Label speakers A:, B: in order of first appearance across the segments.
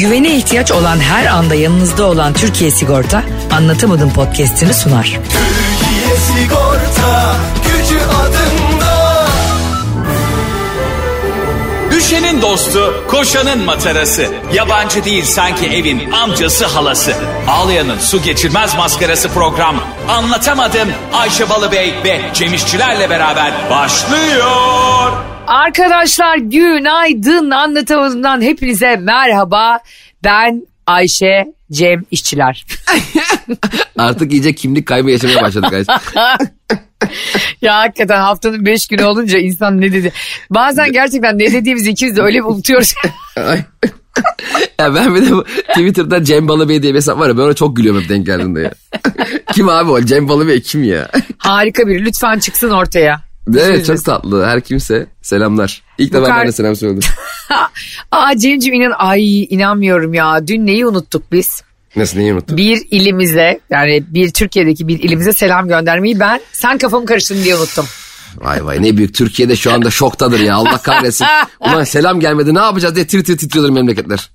A: Güvene ihtiyaç olan her anda yanınızda olan Türkiye Sigorta anlatamadım podcast'ini sunar.
B: Türkiye Sigorta gücü adında.
C: Düşenin dostu, koşanın matarası. Yabancı değil sanki evin amcası halası. Ağlayanın su geçirmez maskarası program. Anlatamadım Ayşe Balıbey ve Cemişçilerle beraber başlıyor.
A: Arkadaşlar günaydın anlatamadığımdan hepinize merhaba. Ben Ayşe Cem İşçiler.
D: Artık iyice kimlik kaybı yaşamaya başladık. Ayşe.
A: ya hakikaten haftanın beş günü olunca insan ne dedi. Bazen gerçekten ne dediğimizi ikimiz de öyle bir unutuyoruz.
D: Ya ben bir de Twitter'da Cem Balıbey diye bir hesap var ya ben ona çok gülüyorum hep denk geldiğinde ya. kim abi o Cem Balıbey kim ya?
A: Harika biri lütfen çıksın ortaya.
D: Evet çok tatlı her kimse selamlar. İlk defa ben de selam söyledim.
A: Aa Cem'ciğim inan ay inanmıyorum ya. Dün neyi unuttuk biz?
D: Nasıl neyi unuttum?
A: Bir ilimize yani bir Türkiye'deki bir ilimize selam göndermeyi ben sen kafamı karıştırdın diye unuttum.
D: Vay vay ne büyük Türkiye'de şu anda şoktadır ya Allah kahretsin. Ulan selam gelmedi ne yapacağız diye tir tir titriyordur memleketler.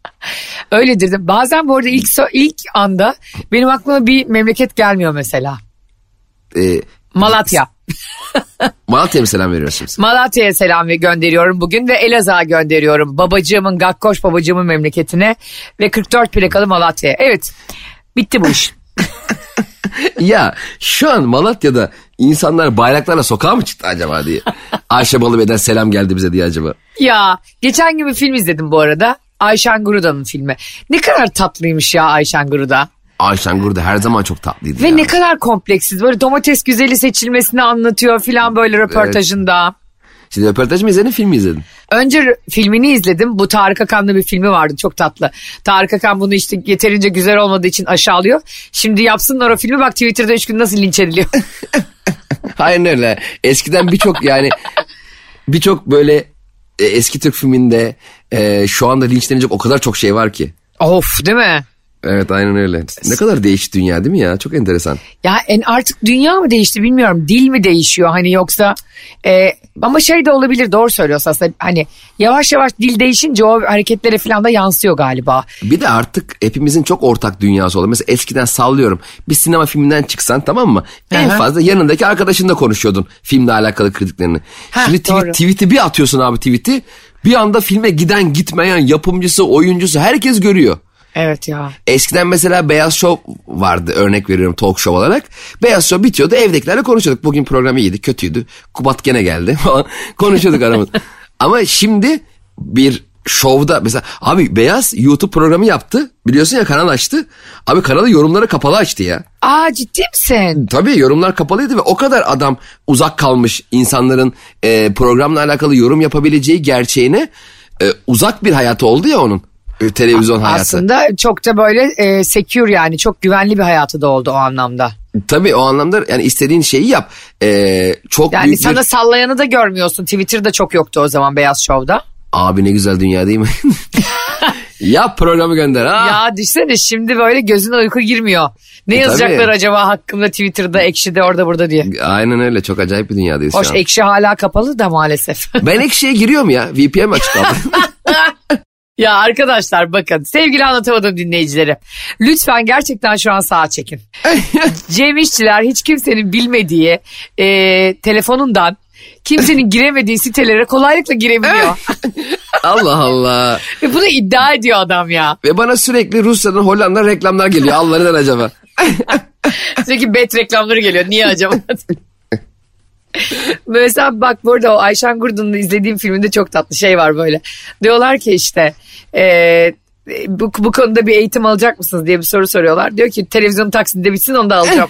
A: Öyledir de bazen bu arada ilk, ilk anda benim aklıma bir memleket gelmiyor mesela.
D: Ee,
A: Malatya.
D: Malatya'ya mı selam veriyorsun?
A: Malatya'ya selam ve gönderiyorum bugün ve Elazığ'a gönderiyorum. Babacığımın Gakkoş babacığımın memleketine ve 44 plakalı Malatya'ya. Evet bitti bu iş.
D: ya şu an Malatya'da insanlar bayraklarla sokağa mı çıktı acaba diye. Ayşe Balıbey'den selam geldi bize diye acaba.
A: ya geçen gün bir film izledim bu arada. Ayşen Guruda'nın filmi. Ne kadar tatlıymış ya Ayşen Guruda.
D: Ayşen Gurda her zaman çok tatlıydı
A: Ve
D: ya.
A: ne kadar kompleksiz. Böyle domates güzeli seçilmesini anlatıyor filan böyle röportajında.
D: Şimdi röportaj mı izledin film mi izledin?
A: Önce filmini izledim. Bu Tarık Akan'lı bir filmi vardı çok tatlı. Tarık Akan bunu işte yeterince güzel olmadığı için aşağılıyor. Şimdi yapsınlar o filmi bak Twitter'da üç gün nasıl linç ediliyor.
D: Aynen öyle. Eskiden birçok yani birçok böyle e, eski Türk filminde e, şu anda linçlenecek o kadar çok şey var ki.
A: of değil mi?
D: Evet aynen öyle. Ne kadar değişti dünya değil mi ya? Çok enteresan.
A: Ya en artık dünya mı değişti bilmiyorum. Dil mi değişiyor hani yoksa e, ama şey de olabilir doğru söylüyorsun aslında. Hani yavaş yavaş dil değişince o hareketlere falan da yansıyor galiba.
D: Bir de artık hepimizin çok ortak dünyası oldu. Mesela eskiden sallıyorum. Bir sinema filminden çıksan tamam mı? En
A: Aha.
D: fazla yanındaki arkadaşınla konuşuyordun filmle alakalı kritiklerini.
A: Heh,
D: Şimdi tweet, tweet'i bir atıyorsun abi tweet'i. Bir anda filme giden gitmeyen yapımcısı oyuncusu herkes görüyor.
A: Evet ya.
D: Eskiden mesela Beyaz Show vardı örnek veriyorum talk show olarak. Beyaz Show bitiyordu evdekilerle konuşuyorduk. Bugün program iyiydi kötüydü. Kubat gene geldi falan konuşuyorduk aramızda. Ama şimdi bir şovda mesela abi Beyaz YouTube programı yaptı. Biliyorsun ya kanal açtı. Abi kanalı yorumlara kapalı açtı ya.
A: Aa ciddi misin?
D: Tabii yorumlar kapalıydı ve o kadar adam uzak kalmış insanların e, programla alakalı yorum yapabileceği gerçeğine e, uzak bir hayatı oldu ya onun. E, televizyon hayatı.
A: Aslında çok da böyle e, secure yani çok güvenli bir hayatı da oldu o anlamda.
D: Tabii o anlamda yani istediğin şeyi yap. Ee, çok
A: Yani
D: büyük
A: sana
D: bir...
A: sallayanı da görmüyorsun. Twitter'da çok yoktu o zaman Beyaz Show'da.
D: Abi ne güzel dünya değil mi? yap programı gönder ha.
A: Ya düşsene şimdi böyle gözüne uyku girmiyor. Ne
D: E,
A: yazacaklar
D: tabii.
A: acaba hakkımda Twitter'da, Ekşi'de, orada burada diye.
D: Aynen öyle çok acayip bir dünyadayız
A: Hoş
D: şu an.
A: Ekşi hala kapalı da maalesef.
D: Ben ekşiye giriyorum ya. VPN açık.
A: ya arkadaşlar bakın sevgili anlatamadım dinleyicileri. Lütfen gerçekten şu an sağa çekin. Cem İşçiler hiç kimsenin bilmediği e, telefonundan kimsenin giremediği sitelere kolaylıkla girebiliyor.
D: Allah Allah.
A: Ve bunu iddia ediyor adam ya.
D: Ve bana sürekli Rusya'dan Hollanda'dan reklamlar geliyor. Allah neden acaba?
A: Sürekli bet reklamları geliyor. Niye acaba? Mesela bak burada o Ayşen Gurdun'un izlediğim filminde çok tatlı şey var böyle. Diyorlar ki işte e, bu, bu konuda bir eğitim alacak mısınız diye bir soru soruyorlar. Diyor ki televizyon taksinde bitsin onu da alacağım.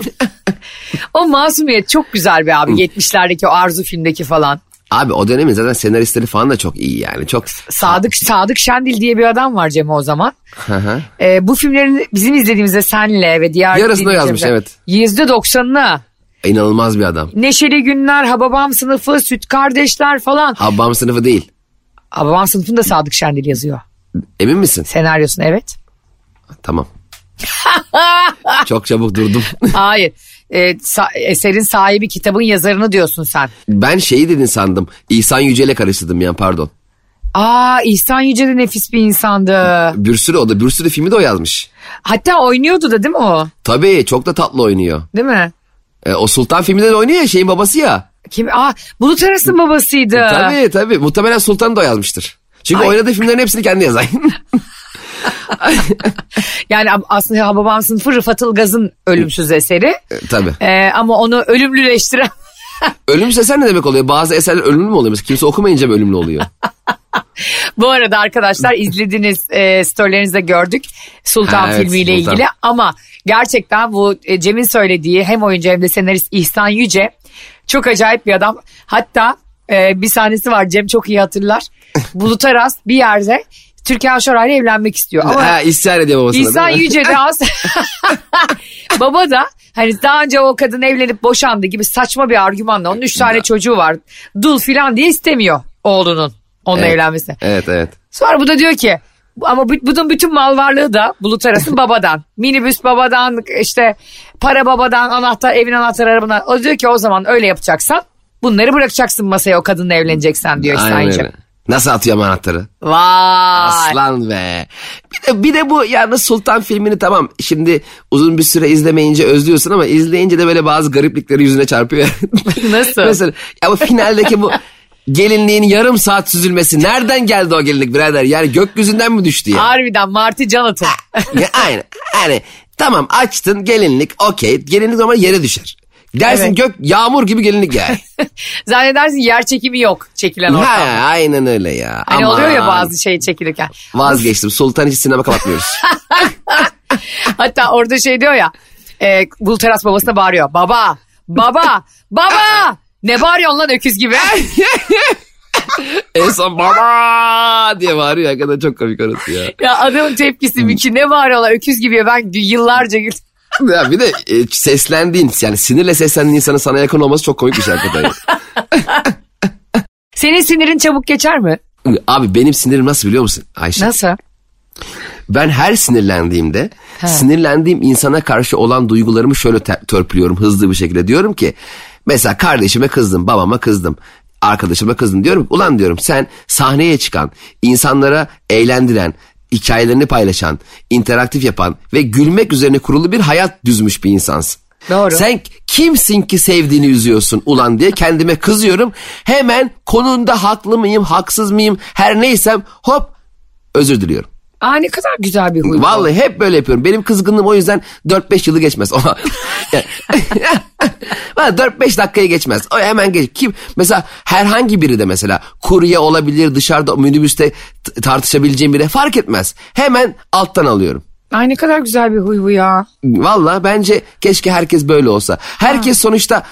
A: o masumiyet çok güzel bir abi. 70'lerdeki o Arzu filmdeki falan.
D: Abi o dönemin zaten senaristleri falan da çok iyi yani. Çok
A: Sadık Sadık Şendil diye bir adam var Cem o zaman.
D: Hı hı.
A: E, bu filmlerin bizim izlediğimizde senle ve diğer
D: Yarısını yazmış, evet.
A: %90'ını
D: inanılmaz bir adam.
A: Neşeli Günler, Hababam Sınıfı, Süt Kardeşler falan.
D: Habbam sınıfı değil.
A: Hababam Sınıfı'nda Sadık Şendil yazıyor.
D: Emin misin?
A: Senaryosunu evet.
D: Tamam. Çok çabuk durdum.
A: Hayır. Ee, sa- eserin sahibi kitabın yazarını diyorsun sen.
D: ben şeyi dedin sandım. İhsan Yücel'e karıştırdım yani pardon.
A: Aa İhsan Yüce de nefis bir insandı.
D: Bir sürü o da bir sürü filmi de o yazmış.
A: Hatta oynuyordu da değil mi o?
D: Tabii çok da tatlı oynuyor.
A: Değil mi?
D: E, o Sultan filminde de oynuyor ya şeyin babası ya.
A: Kim? Aa Bulut Aras'ın babasıydı.
D: Tabii tabii muhtemelen Sultan da o yazmıştır. Çünkü
A: Ay.
D: oynadığı filmlerin hepsini kendi yazar.
A: Yani aslında Hababam sınıfı Rıfat Ilgaz'ın ölümsüz eseri.
D: tabii.
A: Ee, ama onu ölümlüleştiren
D: Ölümsüz eser ne demek oluyor? Bazı eserler ölümlü mü oluyor? Mesela kimse okumayınca mı ölümlü oluyor?
A: Bu arada arkadaşlar izlediğiniz e, storylerinizde gördük Sultan
D: Ha, evet,
A: filmiyle
D: Sultan.
A: ilgili ama gerçekten bu e, Cem'in söylediği hem oyuncu hem de senarist İhsan Yüce çok acayip bir adam. Hatta e, bir sahnesi var Cem çok iyi hatırlar. Bulut Aras bir yerde Türkan Şoray ile evlenmek istiyor ama
D: ha, isyan ediyor babasına
A: İhsan? Yüce de az baba da hani daha önce o kadın evlenip boşandı gibi saçma bir argümanla onun üç tane çocuğu var dul filan diye istemiyor oğlunun onunla
D: Evet.
A: evlenmesine.
D: Evet evet.
A: Sonra bu da diyor ki ama bu- bunun bütün mal varlığı da Bulut Aras'ın babadan. Minibüs babadan işte para babadan anahtar evin anahtarı arabadan. O diyor ki o zaman öyle yapacaksan bunları bırakacaksın masaya o kadınla evleneceksen diyor İhsan
D: Aynen öyle. Nasıl atıyor anahtarı?
A: Vay.
D: Aslan be. Bir de, bir de bu yani Sultan filmini tamam şimdi uzun bir süre izlemeyince özlüyorsun ama izleyince de böyle bazı gariplikleri yüzüne çarpıyor.
A: Nasıl?
D: Mesela ya bu finaldeki bu gelinliğin yarım saat süzülmesi nereden geldi o gelinlik birader? Yani gökyüzünden mi düştü ya?
A: Harbiden Marty Jonathan.
D: ya aynen. Yani tamam açtın gelinlik okey. Gelinlik ama yere düşer. Dersin
A: Evet.
D: gök yağmur gibi gelinlik yani.
A: Zannedersin yer çekimi yok çekilen
D: ha,
A: ortamda.
D: aynen öyle ya.
A: Hani
D: Aman.
A: oluyor ya bazı şey çekilirken.
D: Vazgeçtim. Sultan hiç sinema kapatmıyoruz.
A: Hatta orada şey diyor ya. E, Bulut Aras babasına bağırıyor. Baba, baba, baba. Ne bağırıyorsun lan öküz gibi?
D: en son baba diye bağırıyor. Hakikaten çok komik orası ya.
A: ya adamın tepkisi Miki ne bağırıyorlar öküz gibi ya ben yıllarca güldüm.
D: ya bir de e, seslendiğin yani sinirle seslendiğin insanın sana yakın olması çok komik bir şey hakikaten.
A: Senin sinirin çabuk geçer mi?
D: Abi benim sinirim nasıl biliyor musun Ayşe?
A: Nasıl?
D: Ben her sinirlendiğimde
A: He.
D: sinirlendiğim insana karşı olan duygularımı şöyle törpülüyorum hızlı bir şekilde. Diyorum ki mesela kardeşime kızdım, babama kızdım, arkadaşıma kızdım. Diyorum ulan diyorum sen sahneye çıkan, insanlara eğlendiren, hikayelerini paylaşan, interaktif yapan ve gülmek üzerine kurulu bir hayat düzmüş bir insansın.
A: Doğru.
D: Sen kimsin ki sevdiğini üzüyorsun ulan diye kendime kızıyorum. Hemen konunda haklı mıyım, haksız mıyım, her neysem hop özür diliyorum.
A: Aa ne kadar güzel bir huy.
D: Vallahi hep böyle yapıyorum. Benim kızgınlığım o yüzden 4-5 yılı geçmez. Ama Valla 4-5 dakikayı geçmez. O hemen geç. Kim mesela herhangi biri de mesela kurye olabilir dışarıda minibüste tartışabileceğim biri fark etmez. Hemen alttan alıyorum.
A: Ay ne kadar güzel bir huy bu ya.
D: Valla bence keşke herkes böyle olsa. Herkes sonuçta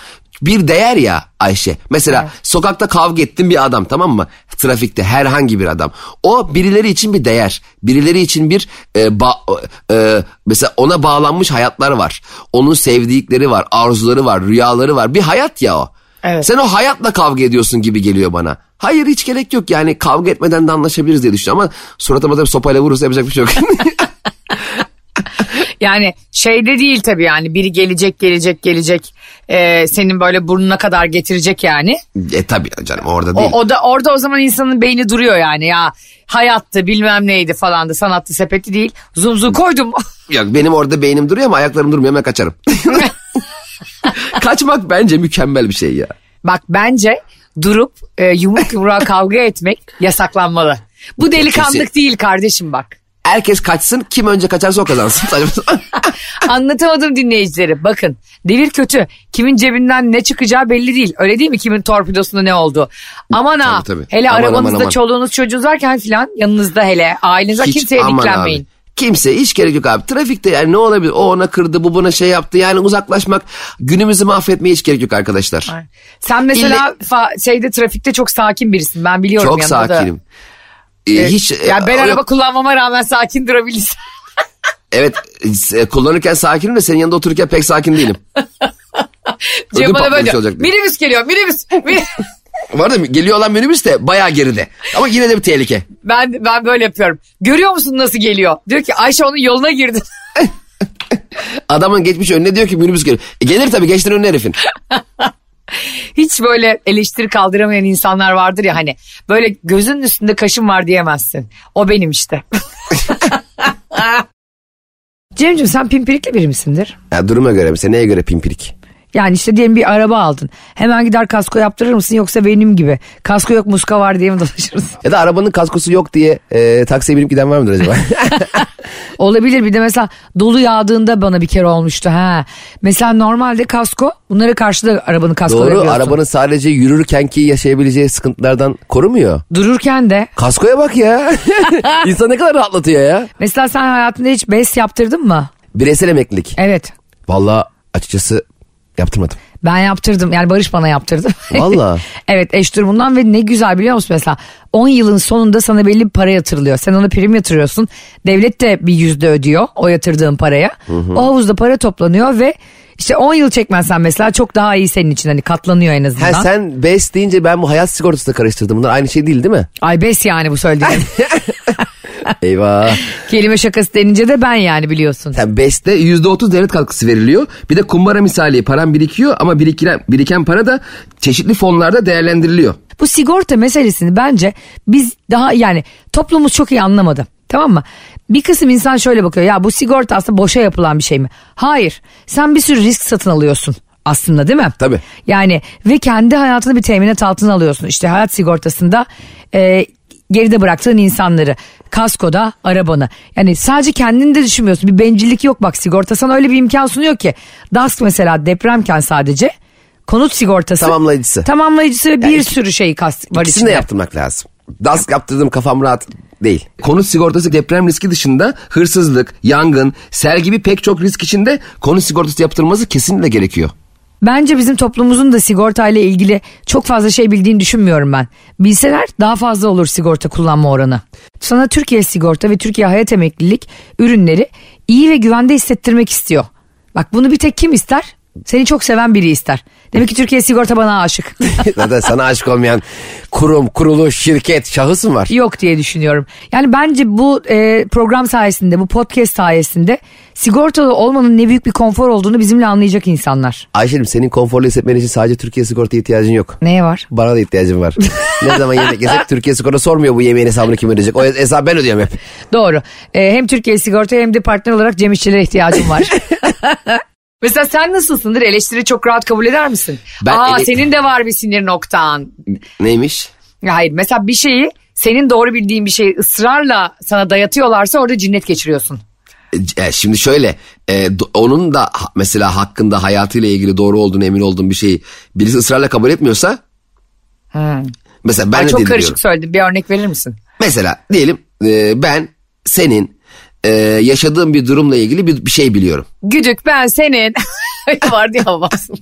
D: bir değer ya Ayşe. Mesela sokakta kavga ettin bir adam tamam mı? Trafikte herhangi bir adam. O birileri için bir değer. Birileri için bir e, ba- e, mesela ona bağlanmış hayatlar var. Onun sevdikleri var, arzuları var, rüyaları var. Bir hayat ya o.
A: Evet.
D: Sen o hayatla kavga ediyorsun gibi geliyor bana. Hayır hiç gerek yok yani kavga etmeden de anlaşabiliriz diye düşünüyorum ama suratıma da sopayla vurursa yapacak bir şey yok.
A: Yani şeyde değil tabii yani biri gelecek gelecek gelecek e, senin böyle burnuna kadar getirecek yani.
D: e tabii canım orada değil.
A: O, o da orada o zaman insanın beyni duruyor yani ya hayattı bilmem neydi falandı sanattı sepeti değil. Zum zum koydum.
D: Yok benim orada beynim duruyor ama ayaklarım durmuyor hemen kaçarım. Kaçmak bence mükemmel bir şey ya.
A: Bak bence durup e, yumruk yumruğa kavga etmek yasaklanmalı. Bu delikanlık
D: Kesin.
A: değil kardeşim bak.
D: Herkes kaçsın kim önce kaçarsa o kazansın.
A: Anlatamadım dinleyicileri. Bakın devir kötü. Kimin cebinden ne çıkacağı belli değil. Öyle değil mi? Kimin torpidosunda ne oldu? Aman ha.
D: Tabii, tabii.
A: Hele
D: Aman,
A: arabanızda
D: aman, aman.
A: çoluğunuz çocuğunuz varken filan yanınızda hele ailenizde
D: Hiç
A: kimseye
D: abi. Kimse hiç gerek yok abi. Trafikte yani ne olabilir? O ona kırdı, bu buna şey yaptı. Yani uzaklaşmak, günümüzü mahvetmeye hiç gerek yok arkadaşlar.
A: Ay. Sen mesela fa- şeyde trafikte çok sakin birisin. Ben biliyorum
D: Çok
A: yanında da.
D: Ee, hiç
A: Ya ben
D: e,
A: araba
D: yok.
A: kullanmama rağmen sakin durabilirsin.
D: Evet e, kullanırken sakinim de senin yanında otururken pek sakin değilim.
A: Cem bana böyle
D: olacak
A: minibüs geliyor minibüs. Min-
D: Var da geliyor olan minibüs de bayağı geride. Ama yine de bir tehlike.
A: ben ben böyle yapıyorum. Görüyor musun nasıl geliyor? Diyor ki Ayşe onun yoluna girdi.
D: Adamın geçmiş önüne diyor ki minibüs geliyor. E, gelir tabii geçtin önüne herifin.
A: Hiç böyle eleştiri kaldıramayan insanlar vardır ya hani. Böyle gözünün üstünde kaşın var diyemezsin. O benim işte. Cemciğim sen pimpirikli biri misindir?
D: Ya duruma göre mesela neye göre pimpirik?
A: Yani işte diyelim bir araba aldın. Hemen gider kasko yaptırır mısın yoksa benim gibi? Kasko yok muska var diye mi dolaşırsın?
D: Ya da arabanın kaskosu yok diye e, taksiye binip giden var mıdır acaba?
A: Olabilir bir de mesela dolu yağdığında bana bir kere olmuştu. ha. Mesela normalde kasko bunları karşıda arabanın kaskoları
D: Doğru arabanın sadece yürürkenki yaşayabileceği sıkıntılardan korumuyor.
A: Dururken de
D: Kaskoya bak ya. İnsan ne kadar rahatlatıyor ya.
A: mesela sen hayatında hiç BES yaptırdın mı?
D: Bireysel emeklilik.
A: Evet
D: Vallahi açıkçası yaptırmadım.
A: ben yaptırdım yani Barış bana yaptırdı.
D: Valla.
A: evet eş durumundan ve ne güzel biliyor musun mesela 10 yılın sonunda sana belli bir para yatırılıyor. Sen ona prim yatırıyorsun. Devlet de bir yüzde ödüyor o yatırdığın paraya. O havuzda para toplanıyor ve işte 10 yıl çekmezsen mesela çok daha iyi senin için hani katlanıyor en azından.
D: Ha sen BES deyince ben bu hayat sigortası da karıştırdım. Bunlar aynı şey değil değil mi?
A: Ay bes yani bu söylediğin.
D: Eyvah.
A: Kelime şakası denince de ben yani biliyorsun.
D: Yani BES'te %30 devlet katkısı veriliyor. Bir de kumbara misali param birikiyor ama biriken, biriken para da çeşitli fonlarda değerlendiriliyor.
A: Bu sigorta meselesini bence biz daha yani toplumumuz çok iyi anlamadı. Tamam mı? Bir kısım insan şöyle bakıyor ya bu sigorta aslında boşa yapılan bir şey mi? Hayır. Sen bir sürü risk satın alıyorsun aslında değil mi?
D: Tabii.
A: Yani ve kendi hayatını bir teminat altına alıyorsun. İşte hayat sigortasında e, geride bıraktığın insanları, kaskoda arabanı. Yani sadece kendini de düşünmüyorsun. Bir bencillik yok bak sigorta sana öyle bir imkan sunuyor ki. DASK mesela depremken sadece konut sigortası.
D: Tamamlayıcısı.
A: Tamamlayıcısı ve bir
D: iki-
A: sürü şey kas, var içinde.
D: de yaptırmak lazım. DASK yaptırdım kafam rahat değil. Konut sigortası deprem riski dışında hırsızlık, yangın, sel gibi pek çok risk içinde konut sigortası yaptırılması kesinlikle gerekiyor.
A: Bence bizim toplumumuzun da sigortayla ilgili çok fazla şey bildiğini düşünmüyorum ben. Bilseler daha fazla olur sigorta kullanma oranı. Sana Türkiye sigorta ve Türkiye hayat emeklilik ürünleri iyi ve güvende hissettirmek istiyor. Bak bunu bir tek kim ister? Seni çok seven biri ister. Demek ki Türkiye sigorta bana aşık.
D: Zaten sana aşık olmayan kurum, kuruluş, şirket, şahıs mı var?
A: Yok diye düşünüyorum. Yani bence bu e, program sayesinde, bu podcast sayesinde sigortalı olmanın ne büyük bir konfor olduğunu bizimle anlayacak insanlar.
D: Ayşe'cim senin konforlu hissetmen için sadece Türkiye sigorta ihtiyacın yok.
A: Neye var?
D: Bana da ihtiyacım var. ne zaman yemek yesek Türkiye sigorta sormuyor bu yemeğin hesabını kim ödeyecek. O hesabı ben ödüyorum hep.
A: Doğru. Ee, hem Türkiye sigorta hem de partner olarak Cem İşçilere ihtiyacım var. Mesela sen nasılsındır? Eleştiri çok rahat kabul eder misin?
D: Ben
A: Aa
D: ele-
A: senin de var bir sinir noktan.
D: Neymiş?
A: Hayır mesela bir şeyi senin doğru bildiğin bir şeyi ısrarla sana dayatıyorlarsa orada cinnet geçiriyorsun.
D: E, şimdi şöyle e, onun da mesela hakkında hayatıyla ilgili doğru olduğunu emin olduğum bir şeyi birisi ısrarla kabul etmiyorsa mesela ben
A: Ay, çok karışık söyledim. Bir örnek verir misin?
D: Mesela diyelim e, ben senin e, yaşadığın bir durumla ilgili bir, bir şey biliyorum.
A: Güdük ben senin. Vardı ya babası.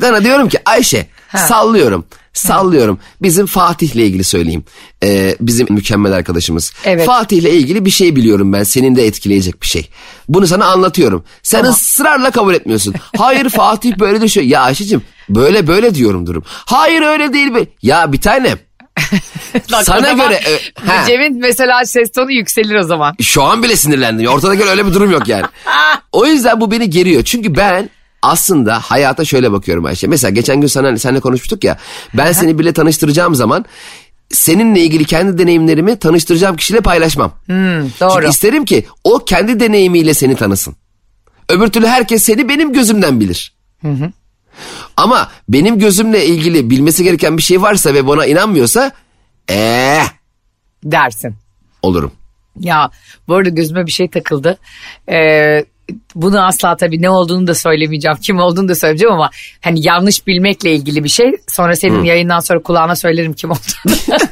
D: Sana diyorum ki Ayşe sallıyorum sallıyorum bizim Fatih'le ilgili söyleyeyim. E, bizim mükemmel arkadaşımız.
A: Evet.
D: Fatih'le ilgili bir şey biliyorum ben senin de etkileyecek bir şey. Bunu sana anlatıyorum. Sen ısrarla kabul etmiyorsun. Hayır Fatih böyle şey. Ya Ayşe'cim böyle böyle diyorum durum. Hayır öyle değil be. Ya bir tanem.
A: Bak,
D: Sana göre, e, ha.
A: Cem'in mesela ses tonu yükselir o zaman.
D: Şu an bile sinirlendim. Ortada gel öyle bir durum yok yani. o yüzden bu beni geriyor. Çünkü ben aslında hayata şöyle bakıyorum Ayşe. Mesela geçen gün sana seninle konuşmuştuk ya. Ben seni bile tanıştıracağım zaman seninle ilgili kendi deneyimlerimi tanıştıracağım kişiyle paylaşmam.
A: Doğru.
D: Çünkü isterim ki o kendi deneyimiyle seni tanısın. Öbür türlü herkes seni benim gözümden bilir. Ama benim gözümle ilgili bilmesi gereken bir şey varsa ve bana inanmıyorsa eee
A: Dersin.
D: olurum.
A: Ya bu arada gözüme bir şey takıldı. Ee, bunu asla tabii ne olduğunu da söylemeyeceğim. Kim olduğunu da söyleyeceğim ama hani yanlış bilmekle ilgili bir şey. Sonra senin yayından sonra kulağına söylerim kim olduğunu.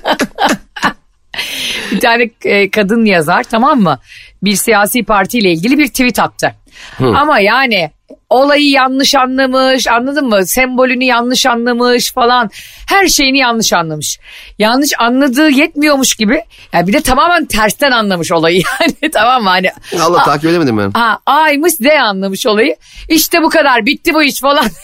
A: bir tane e, kadın yazar tamam mı? Bir siyasi partiyle ilgili bir tweet attı. Ama yani olayı yanlış anlamış anladın mı? Sembolünü yanlış anlamış falan. Her şeyini yanlış anlamış. Yanlış anladığı yetmiyormuş gibi. Yani bir de tamamen tersten anlamış olayı yani tamam mı? Hani
D: Allah takip edemedim ben.
A: Ha, A'ymış Z anlamış olayı. İşte bu kadar bitti bu iş falan.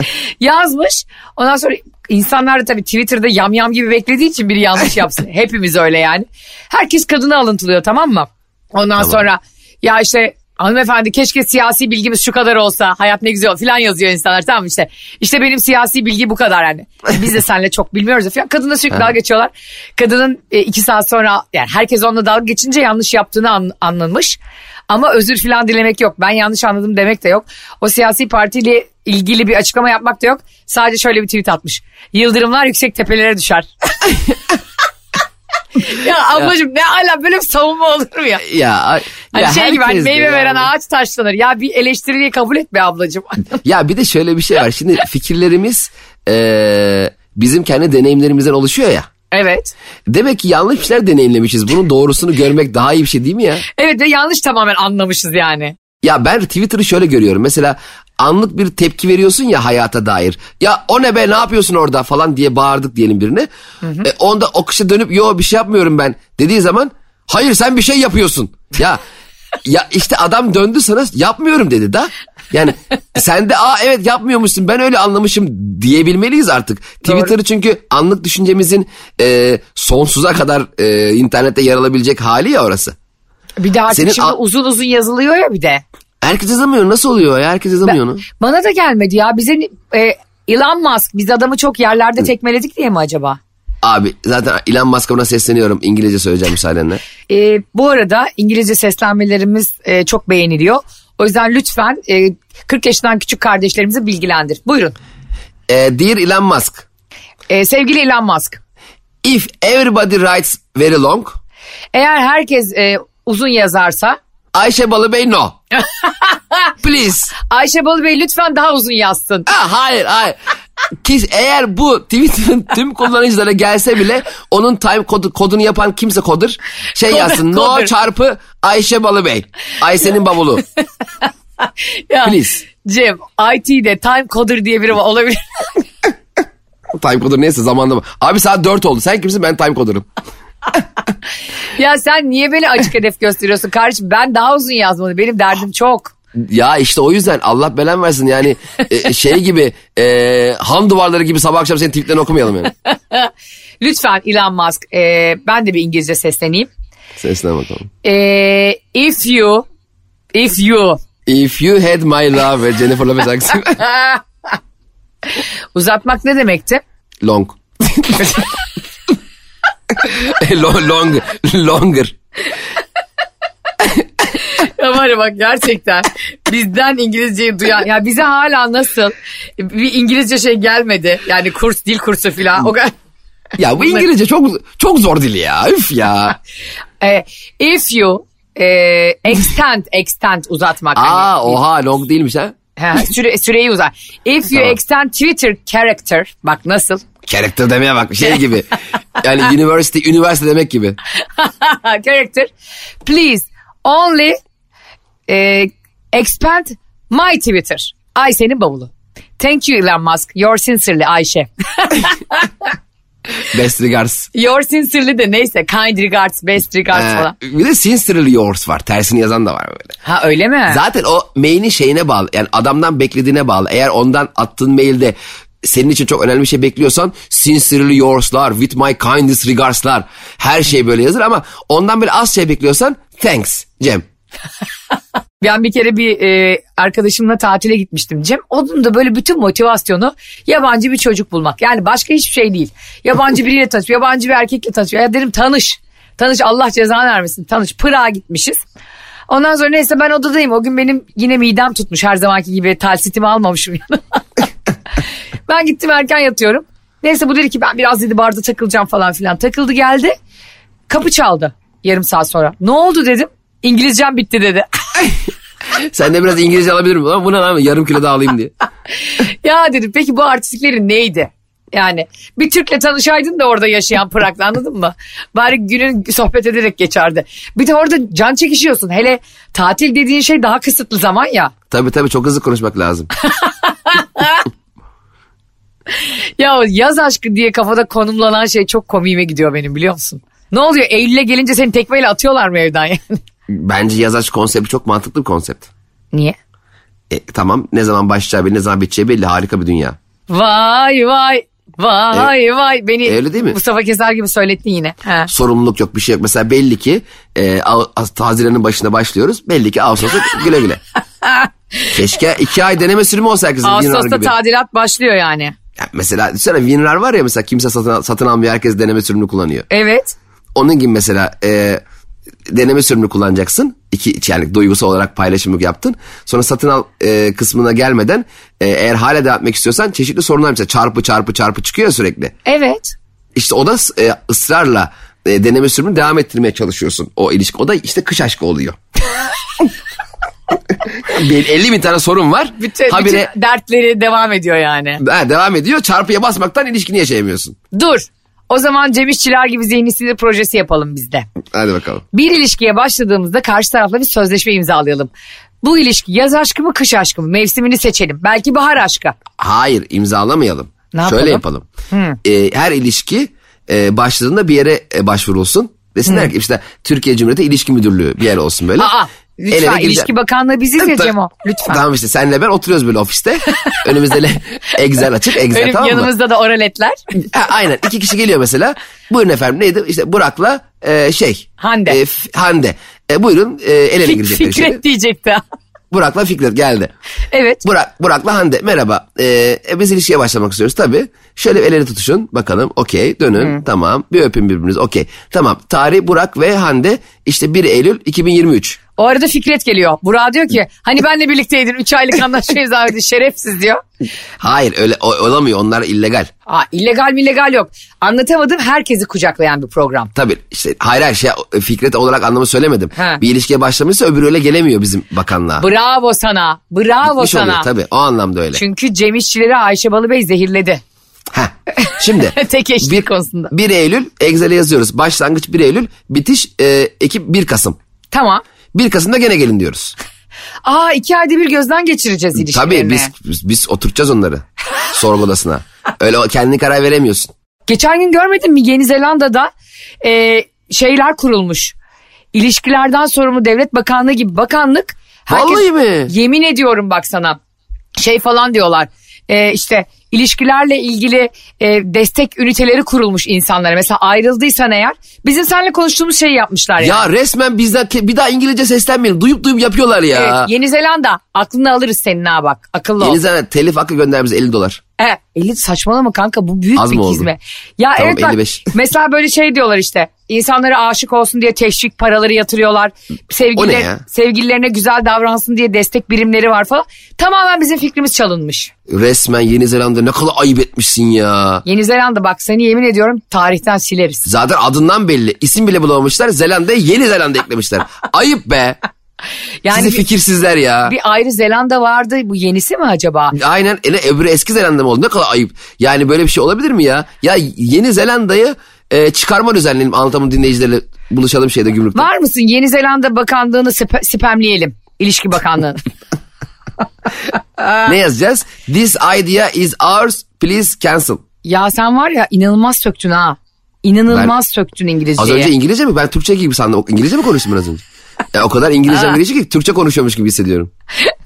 A: Yazmış. Ondan sonra insanlar da tabii Twitter'da yamyam gibi beklediği için biri yanlış yapsın. Hepimiz öyle yani. Herkes kadını alıntılıyor tamam mı? Ondan sonra ya işte hanımefendi keşke siyasi bilgimiz şu kadar olsa hayat ne güzel falan yazıyor insanlar tamam işte. İşte benim siyasi bilgi bu kadar hani. Biz de seninle çok bilmiyoruz falan. Kadınla sürekli dalga geçiyorlar. Kadının e, iki saat sonra yani herkes onunla dalga geçince yanlış yaptığını an, anlamış. Ama özür falan dilemek yok. Ben yanlış anladım demek de yok. O siyasi partiyle ilgili bir açıklama yapmak da yok. Sadece şöyle bir tweet atmış. Yıldırımlar yüksek tepelere düşer. ya ablacığım ne ala böyle bir savunma olur mu ya?
D: Ya,
A: Hani
D: ya
A: şey gibi hani meyve
D: yani.
A: veren ağaç taşlanır. Ya bir eleştiriyi kabul et be ablacığım.
D: Ya bir de şöyle bir şey var. Şimdi fikirlerimiz eee, bizim kendi deneyimlerimizden oluşuyor ya.
A: evet.
D: Demek ki yanlış bir şeyler deneyimlemişiz. Bunun doğrusunu görmek daha iyi bir şey değil mi ya?
A: Evet ve yanlış tamamen anlamışız yani.
D: Ya ben Twitter'ı şöyle görüyorum. Mesela anlık bir tepki veriyorsun ya hayata dair. Ya o ne be ne yapıyorsun orada falan diye bağırdık diyelim birine. E, onda o kişi dönüp yo bir şey yapmıyorum ben dediği zaman hayır sen bir şey yapıyorsun. Ya ya işte adam döndü sana yapmıyorum dedi da. Yani sen de aa evet yapmıyormuşsun ben öyle anlamışım diyebilmeliyiz artık. Twitter'ı çünkü anlık düşüncemizin e, sonsuza kadar e, internette yer alabilecek hali ya orası.
A: Bir de artık
D: Senin
A: şimdi uzun uzun yazılıyor ya bir de.
D: Herkes yazamıyor nasıl oluyor ya herkes yazamıyor onu.
A: Bana da gelmedi ya. Bize e, Elon Musk biz adamı çok yerlerde tekmeledik diye mi acaba?
D: Abi zaten Elon Musk'a buna sesleniyorum. İngilizce söyleyeceğim müsaadenle.
A: E, bu arada İngilizce seslenmelerimiz e, çok beğeniliyor. O yüzden lütfen e, 40 yaşından küçük kardeşlerimizi bilgilendir. Buyurun.
D: Ee, Dear Elon Musk.
A: E, sevgili Elon Musk.
D: If everybody writes very long,
A: Eğer herkes e, uzun yazarsa
D: Ayşe Balıbey no. Please.
A: Ayşe Balıbey lütfen daha uzun yazsın.
D: Ha, hayır hayır. Kis, eğer bu Twitter'ın tüm kullanıcılara gelse bile onun time kodu, kodunu yapan kimse kodur. Şey
A: Kodur,
D: yazsın no
A: kodur.
D: çarpı Ayşe Balıbey. Ayşe'nin bavulu.
A: Ya,
D: Please.
A: Cem IT'de time coder diye biri olabilir.
D: time kodur neyse zamanda? Abi saat 4 oldu. Sen kimsin ben time kodurum.
A: Ya sen niye beni açık hedef gösteriyorsun kardeşim? Ben daha uzun yazmalı. Benim derdim çok.
D: Ya işte o yüzden Allah belen versin yani e, şey gibi e, han duvarları gibi sabah akşam senin tweetlerini okumayalım yani.
A: Lütfen Elon Musk e, ben de bir İngilizce sesleneyim.
D: Sesine bakalım.
A: E, if you if you
D: If you had my love ve Jennifer Lopez
A: uzatmak ne demekti?
D: long. long, long, longer.
A: Ya var ya bak gerçekten bizden İngilizceyi duyan ya bize hala nasıl bir İngilizce şey gelmedi yani kurs dil kursu falan o kadar.
D: Ya bu İngilizce çok çok zor dil ya. Üf ya.
A: E, if you e, extend extend uzatmak. hani.
D: Aa oha long değilmiş ha.
A: Süre, süreyi uzar. If you
D: Tamam.
A: extend Twitter character bak nasıl
D: Character demeye bak şey gibi. Yani university, üniversite demek gibi.
A: character please only e, expand my Twitter. Ayşe'nin bavulu. Thank you Elon Musk. Your sincerely Ayşe.
D: Best regards.
A: Your sincerely de neyse kind regards best regards
D: Ee,
A: falan.
D: bir de sincerely yours var. Tersini yazan da var böyle.
A: Ha öyle mi?
D: Zaten o mailin şeyine bağlı. Yani adamdan beklediğine bağlı. Eğer ondan attığın mailde senin için çok önemli bir şey bekliyorsan sincerely yours'lar, with my kindest regards'lar her şey böyle yazır ama ondan böyle az şey bekliyorsan thanks Cem.
A: Ben bir kere bir e, arkadaşımla tatile gitmiştim Cem. Onun da böyle bütün motivasyonu yabancı bir çocuk bulmak. Yani başka hiçbir şey değil. Yabancı biriyle tanış, yabancı bir erkekle tanış. Ya dedim tanış. Tanış Allah cezanı vermesin. Tanış. Pırağa gitmişiz. Ondan sonra neyse ben odadayım. O gün benim yine midem tutmuş. Her zamanki gibi talsitimi almamışım. ben gittim erken yatıyorum. Neyse bu dedi ki ben biraz dedi barda takılacağım falan filan. Takıldı geldi. Kapı çaldı yarım saat sonra. Ne oldu dedim. İngilizcem bitti dedi.
D: Sen de biraz İngilizce alabilir miyim? Lan Bu ne lan yarım kilo daha alayım diye.
A: Ya dedim peki bu artistliklerin neydi? Yani bir Türk'le tanışaydın da orada yaşayan Prag'la anladın mı? Bari günün sohbet ederek geçerdi. Bir de orada can çekişiyorsun. Hele tatil dediğin şey daha kısıtlı zaman ya.
D: Tabii tabii çok hızlı konuşmak lazım.
A: Ya yaz aşkı diye kafada konumlanan şey çok komiğime gidiyor benim biliyor musun? Ne oluyor Eylül'e gelince seni tekmeyle atıyorlar mı evden yani?
D: Bence yaz aşk konsepti çok mantıklı bir konsept.
A: Niye?
D: E, tamam ne zaman başlayacağı belli ne zaman biteceği belli harika bir dünya.
A: Vay vay vay vay beni
D: öyle değil mi?
A: Mustafa Keser gibi söylettin yine. Ha.
D: sorumluluk yok bir şey yok. Mesela belli ki e, Haziran'ın başında başlıyoruz. Belli ki Ağustos'ta güle güle. Keşke iki ay deneme sürümü olsa herkesin.
A: Ağustos'ta tadilat başlıyor yani.
D: Ya mesela düşünsene WinRAR var ya mesela kimse satın, satın almıyor herkes deneme sürümünü kullanıyor.
A: Evet.
D: Onun gibi mesela e, deneme sürümünü kullanacaksın. İki yani duygusal olarak paylaşımı yaptın. Sonra satın al e, kısmına gelmeden e, eğer hala devam etmek istiyorsan çeşitli sorunlar mesela çarpı çarpı çarpı çıkıyor sürekli.
A: Evet.
D: İşte o da e, ısrarla e, deneme sürümünü devam ettirmeye çalışıyorsun o ilişki. O da işte kış aşkı oluyor. Bir 50 bin tane sorun var.
A: Bütün,
D: Habire
A: bütün dertleri devam ediyor yani.
D: Ha, devam ediyor. Çarpıya basmaktan ilişkini yaşayamıyorsun.
A: Dur. O zaman Cem İşçiler gibi zihni sinir projesi yapalım biz de.
D: Hadi bakalım.
A: Bir ilişkiye başladığımızda karşı tarafla bir sözleşme imzalayalım. Bu ilişki yaz aşkı mı kış aşkı mı mevsimini seçelim. Belki bahar aşkı.
D: Hayır imzalamayalım.
A: Ne
D: Şöyle
A: yapalım?
D: yapalım. Ee, her ilişki e, başladığında bir yere e, başvurulsun. Desinler ki işte Türkiye Cumhuriyeti İlişki Müdürlüğü bir yer olsun böyle.
A: Aa
D: El ele
A: lütfen
D: gireceksin.
A: ilişki bakanlığı biziz ya
D: Tabii.
A: Cem o. Lütfen.
D: Tamam işte senle ben oturuyoruz böyle ofiste. Önümüzde le- Excel açık Excel
A: Önüm,
D: tamam mı?
A: yanımızda da oraletler.
D: Ha, aynen iki kişi geliyor mesela. Buyurun efendim neydi? İşte Burak'la e, şey.
A: Hande.
D: E, Hande. E, buyurun e, el ele girecekler.
A: Fikret
D: içeri.
A: diyecekti.
D: Burak'la Fikret geldi.
A: evet.
D: Burak, Burak'la Hande merhaba. Ee, biz ilişkiye başlamak istiyoruz tabii. Şöyle el ele tutuşun bakalım okey dönün tamam bir öpün birbirinizi okey. Tamam tarih Burak ve Hande işte 1 Eylül 2023.
A: O arada Fikret geliyor. Burak diyor ki hani benle birlikteydin 3 aylık anlaşma imzaladı şerefsiz diyor.
D: Hayır öyle o- olamıyor onlar illegal.
A: Aa, illegal mi illegal yok. Anlatamadım herkesi kucaklayan bir program.
D: Tabii işte hayır hayır şey Fikret olarak anlamı söylemedim.
A: Ha.
D: Bir ilişkiye başlamışsa öbürü öyle gelemiyor bizim bakanlığa.
A: Bravo sana. Bravo
D: Gitmiş
A: sana.
D: oluyor tabii o anlamda öyle.
A: Çünkü Cem İşçileri Ayşe Balıbey zehirledi.
D: Heh. Şimdi
A: Tek eşlik konusunda.
D: 1 Eylül Excel'e yazıyoruz. Başlangıç 1 Eylül bitiş e, Ekip 1 Kasım.
A: Tamam.
D: 1 Kasım'da gene gelin diyoruz.
A: Aa iki ayda bir gözden geçireceğiz ilişkilerini.
D: Tabii biz, biz, biz oturtacağız onları sorgu odasına. Öyle o- kendin karar veremiyorsun.
A: Geçen gün görmedin mi Yeni Zelanda'da e, şeyler kurulmuş. İlişkilerden sorumlu devlet bakanlığı gibi bakanlık.
D: Vallahi mi?
A: Yemin ediyorum bak sana. Şey falan diyorlar. E, işte ilişkilerle ilgili e, destek üniteleri kurulmuş insanlara. Mesela ayrıldıysan eğer bizim seninle konuştuğumuz şeyi yapmışlar yani.
D: Ya resmen bizden bir daha İngilizce seslenmeyelim. Duyup duyup yapıyorlar ya.
A: Evet, Yeni Zelanda aklını alırız senin ha bak akıllı ol.
D: Yeni Zelanda telif hakkı gönder bize 50 dolar.
A: E, 50 saçmalama kanka bu büyük
D: Az
A: bir hizmet. Ya
D: Tamam,
A: evet bak
D: 55.
A: mesela böyle şey diyorlar işte insanlara aşık olsun diye teşvik paraları yatırıyorlar. Sevgililer,
D: ya?
A: sevgililerine güzel davransın diye destek birimleri var falan. Tamamen bizim fikrimiz çalınmış.
D: Resmen Yeni Zelanda ne kadar ayıp etmişsin ya.
A: Yeni Zelanda bak seni yemin ediyorum tarihten sileriz.
D: Zaten adından belli. İsim bile bulamamışlar. Zelanda'ya Yeni Zelanda eklemişler. Ayıp be.
A: Yani
D: Sizi fikirsizler ya.
A: bir ayrı Zelanda vardı bu yenisi mi acaba?
D: Aynen e, ne, öbürü eski Zelanda mı oldu? Ne kadar ayıp. Yani böyle bir şey olabilir mi ya? Ya Yeni Zelanda'yı e, çıkarma düzenleyelim. Anlatamın dinleyicilerle buluşalım şeyde gümrükte.
A: Var mısın Yeni Zelanda bakanlığını spe- spamleyelim. İlişki bakanlığını.
D: Ne yazacağız? This idea is ours. Please cancel.
A: ya sen var ya inanılmaz söktün ha. İnanılmaz söktün İngilizceyi.
D: Az önce İngilizce mi? Ben Türkçe gibi sandım. İngilizce mi konuştum biraz önce? Ya o kadar İngilizce. İngilizce ki Türkçe konuşuyormuş gibi hissediyorum.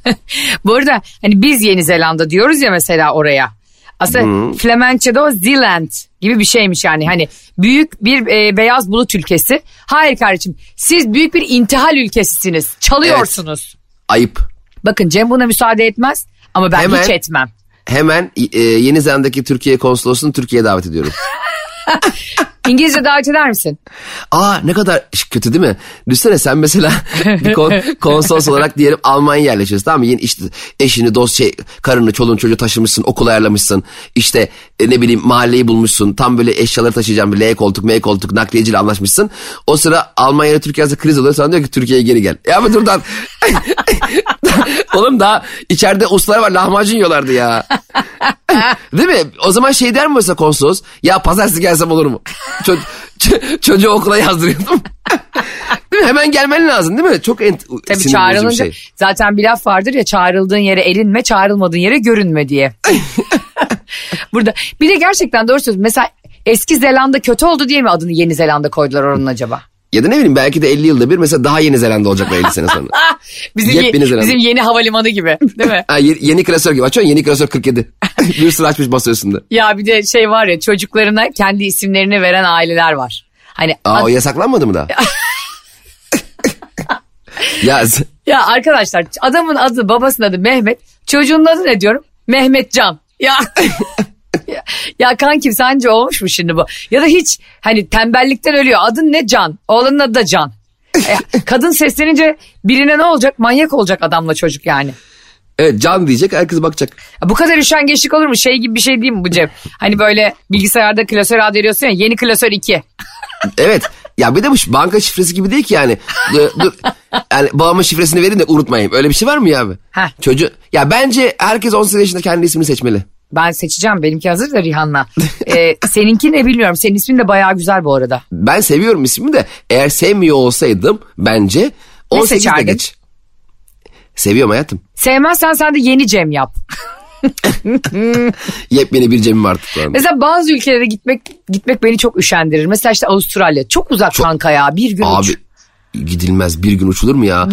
A: Bu arada hani biz Yeni Zelanda diyoruz ya mesela oraya. Aslında Flemençe'de o Zealand gibi bir şeymiş yani. Hani büyük bir e, beyaz bulut ülkesi. Hayır kardeşim siz büyük bir intihal ülkesisiniz. Çalıyorsunuz.
D: Ayıp.
A: Bakın Cem buna müsaade etmez ama ben
D: Hemen-
A: hiç etmem.
D: Hemen e, Yeni Zelanda'daki Türkiye konsolosunu Türkiye'ye davet ediyorum.
A: İngilizce davet eder misin?
D: Aa ne kadar kötü değil mi? Düşünsene sen mesela bir kon, konsolos olarak diyelim Almanya yerleşiyorsun tamam mı? Yeni işte eşini, dost şey, karını, çoluğunu, çocuğu taşımışsın, okul ayarlamışsın. İşte e, ne bileyim mahalleyi bulmuşsun. Tam böyle eşyaları taşıyacağım bir L koltuk, M koltuk nakliyeciyle anlaşmışsın. O sıra Almanya ile Türkiye arasında kriz oluyor. Sana diyor ki Türkiye'ye geri gel. Ya ama dur lan. Oğlum daha içeride ustalar var lahmacun yiyorlardı ya. Değil mi? O zaman şey der mi mesela konsolos? Ya pazartesi gelsem olur mu? Ço- ç- çocuğu okula yazdırıyordum. değil mi? Hemen gelmen lazım değil mi? Çok ent-
A: Tabii çağrılınca
D: şey.
A: zaten bir laf vardır ya çağrıldığın yere erinme çağrılmadığın yere görünme diye. Burada bir de gerçekten doğru söylüyorsun. Mesela eski Zelanda kötü oldu diye mi adını Yeni Zelanda koydular onun acaba?
D: Ya da ne bileyim belki de 50 yılda bir mesela daha Yeni Zelanda olacaklar 50 sene sonra.
A: Bizim, ye- bizim yeni havalimanı gibi değil mi?
D: Ha, ye- yeni klasör gibi açıyorsun yeni klasör 47. bir sürü açmış masa üstünde.
A: ya bir de şey var ya çocuklarına kendi isimlerini veren aileler var. Hani
D: Aa
A: ad-
D: o yasaklanmadı mı daha? Ya
A: Ya arkadaşlar adamın adı babasının adı Mehmet. Çocuğun adı ne diyorum? Mehmetcan. Ya ya, ya kankim sence olmuş mu şimdi bu? Ya da hiç hani tembellikten ölüyor. Adın ne Can? Oğlanın adı da Can. E, kadın seslenince birine ne olacak? Manyak olacak adamla çocuk yani.
D: evet can diyecek herkes bakacak.
A: Bu kadar üşengeçlik olur mu? Şey gibi bir şey değil mi bu Cem? Hani böyle bilgisayarda klasör adı veriyorsun ya yeni klasör 2.
D: Evet. Ya bir de bu banka şifresi gibi değil ki yani. Dur, dur. Yani babamın şifresini verin de unutmayayım. Öyle bir şey var mı ya abi?
A: Heh.
D: Çocuğu ya bence herkes 18 yaşında kendi ismini seçmeli.
A: Ben seçeceğim. Benimki hazır da Rihanna. Ee, seninki ne bilmiyorum. Senin ismin de bayağı güzel bu arada.
D: Ben seviyorum ismimi de eğer sevmiyor olsaydım bence 18'de
A: seçerdin?
D: geç. Seviyorum hayatım.
A: Sevmezsen sen de yeni Cem yap.
D: Yepyeni bir cemim artık şu anda.
A: Mesela bazı ülkelere gitmek gitmek beni çok üşendirir. Mesela işte Avustralya. Çok uzak kanka ya. Bir gün
D: Abi
A: uç.
D: gidilmez bir gün uçulur mu ya?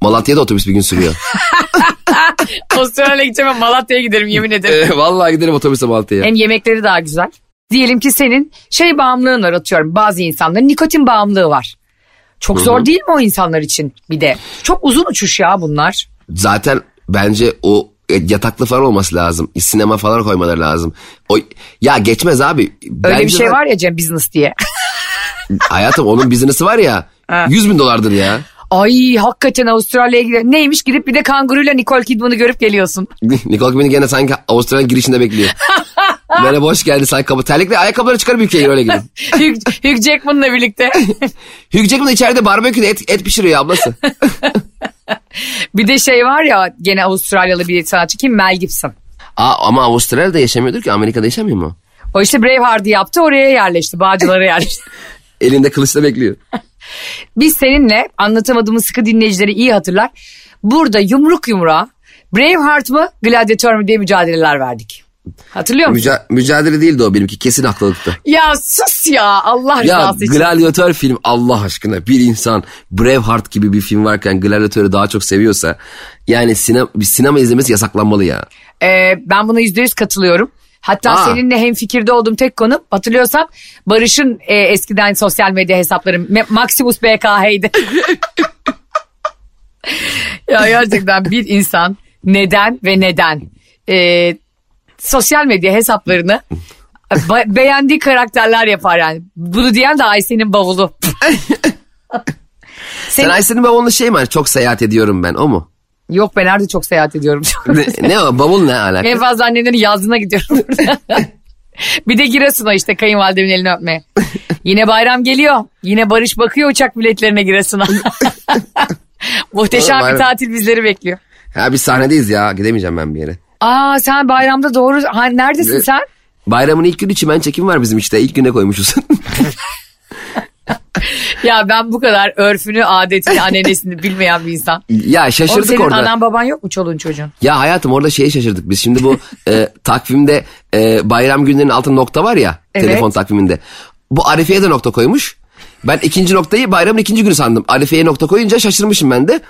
D: Malatya'da otobüs bir gün sürüyor.
A: Avustralya'ya gideceğim Malatya'ya giderim yemin ederim.
D: Ee, Vallahi giderim otobüse Malatya'ya.
A: Hem yemekleri daha güzel. Diyelim ki senin şey bağımlılığın var atıyorum. Bazı insanların nikotin bağımlılığı var. Çok zor değil mi o insanlar için bir de? Çok uzun uçuş ya bunlar.
D: Zaten bence o e, yataklı falan olması lazım. Sinema falan koymaları lazım. O ya geçmez abi.
A: Öyle bir şey var ya Cem business diye.
D: Hayatım onun biznesi var ya. 100 bin dolardır ya.
A: Ay hakikaten Avustralya'ya gidelim. Neymiş gidip bir de kanguruyla Nicole Kidman'ı görüp geliyorsun.
D: Nicole Kidman gene sanki Avustralya'nın girişinde bekliyor. Merhaba hoş geldin sanki kapı. Terlikle ayakkabıları çıkarıp ülkeye öyle gidin.
A: Hugh, Hugh Jackman'la birlikte.
D: Hugh Jackman içeride barbeküde et, et pişiriyor ablası.
A: bir de şey var ya gene Avustralyalı bir sanatçı kim? Mel Gibson.
D: Aa, ama Avustralya'da yaşamıyordur ki Amerika'da yaşamıyor mu?
A: O işte Braveheart'ı yaptı oraya yerleşti. Bağcılara yerleşti.
D: Elinde kılıçla bekliyor.
A: Biz seninle anlatamadığımız sıkı dinleyicileri iyi hatırlar. Burada yumruk yumruğa Braveheart mı Gladiator mu diye mücadeleler verdik. Hatırlıyor musun?
D: Müca- mücadele değildi o benimki kesin haklılıktı.
A: ya sus ya Allah
D: Ya
A: rızası için.
D: Gladiator film Allah aşkına bir insan Braveheart gibi bir film varken Gladiator'u daha çok seviyorsa yani sinema, bir sinema izlemesi yasaklanmalı ya.
A: Ee, ben buna yüzde yüz katılıyorum. Hatta
D: Aa.
A: seninle hem fikirde olduğum tek konu hatırlıyorsan Barış'ın e, eskiden sosyal medya hesapları Maximus BKH'ydi. ya gerçekten bir insan neden ve neden e, sosyal medya hesaplarını ba- beğendiği karakterler yapar yani. Bunu diyen de Ayşe'nin bavulu.
D: Sen Aysen'in bavulunda şey mi? Çok seyahat ediyorum ben o mu?
A: Yok ben nerede çok seyahat ediyorum.
D: ne, ne o bavul ne alaka?
A: En fazla annemlerin yazlığına gidiyorum. bir de Giresun'a işte kayınvalidemin elini öpmeye. Yine bayram geliyor. Yine Barış bakıyor uçak biletlerine Giresun'a. Muhteşem
D: Oğlum,
A: bir
D: bayram-
A: tatil bizleri bekliyor.
D: Ha biz sahnedeyiz ya gidemeyeceğim ben bir yere.
A: Aa sen bayramda doğru. Ha, neredesin
D: Ne?
A: sen?
D: Bayramın ilk günü çimen çekim var bizim işte ilk güne koymuşuz.
A: Ya ben bu kadar örfünü, adetini, ananesini bilmeyen bir insan.
D: ya
A: Oğlum
D: şaşırdık
A: senin
D: orada.
A: anan baban yok mu çoluğun çocuğun?
D: Ya hayatım orada şeye şaşırdık biz. Şimdi bu e, takvimde e, bayram günlerinin altında nokta var ya
A: Evet.
D: telefon takviminde. Bu Arife'ye de nokta koymuş. Ben ikinci noktayı bayramın ikinci günü sandım. Arife'ye nokta koyunca şaşırmışım ben de.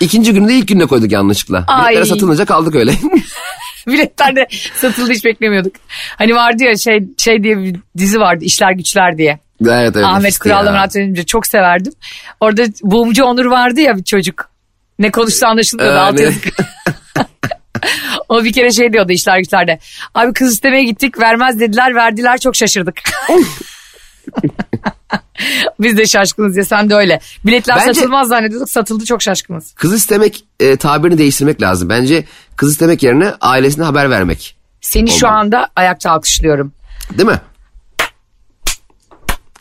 D: İkinci günü de ilk gününe koyduk yanlışlıkla.
A: Ay.
D: Biletlere satılınca kaldık öyle.
A: Biletler de satıldı hiç beklemiyorduk. Hani vardı ya şey şey diye bir dizi vardı İşler Güçler diye.
D: Evet, evet,
A: Ahmet Kural'la. Murat Önümcü çok severdim. Orada Buğumcu Onur vardı ya bir çocuk. Ne konuşsa anlaşılmıyordu
D: Ee,
A: alt yazık. o bir kere şey diyordu işler güçlerde. Abi kız istemeye gittik vermez dediler verdiler çok şaşırdık. Biz de şaşkınız ya sen de öyle. Biletler
D: Bence-
A: satılmaz zannediyorduk satıldı çok şaşkınız.
D: Kız istemek e, tabirini değiştirmek lazım. Bence kız istemek yerine ailesine haber vermek.
A: Seni şu
D: Olmadı.
A: anda ayakta alkışlıyorum.
D: Değil mi?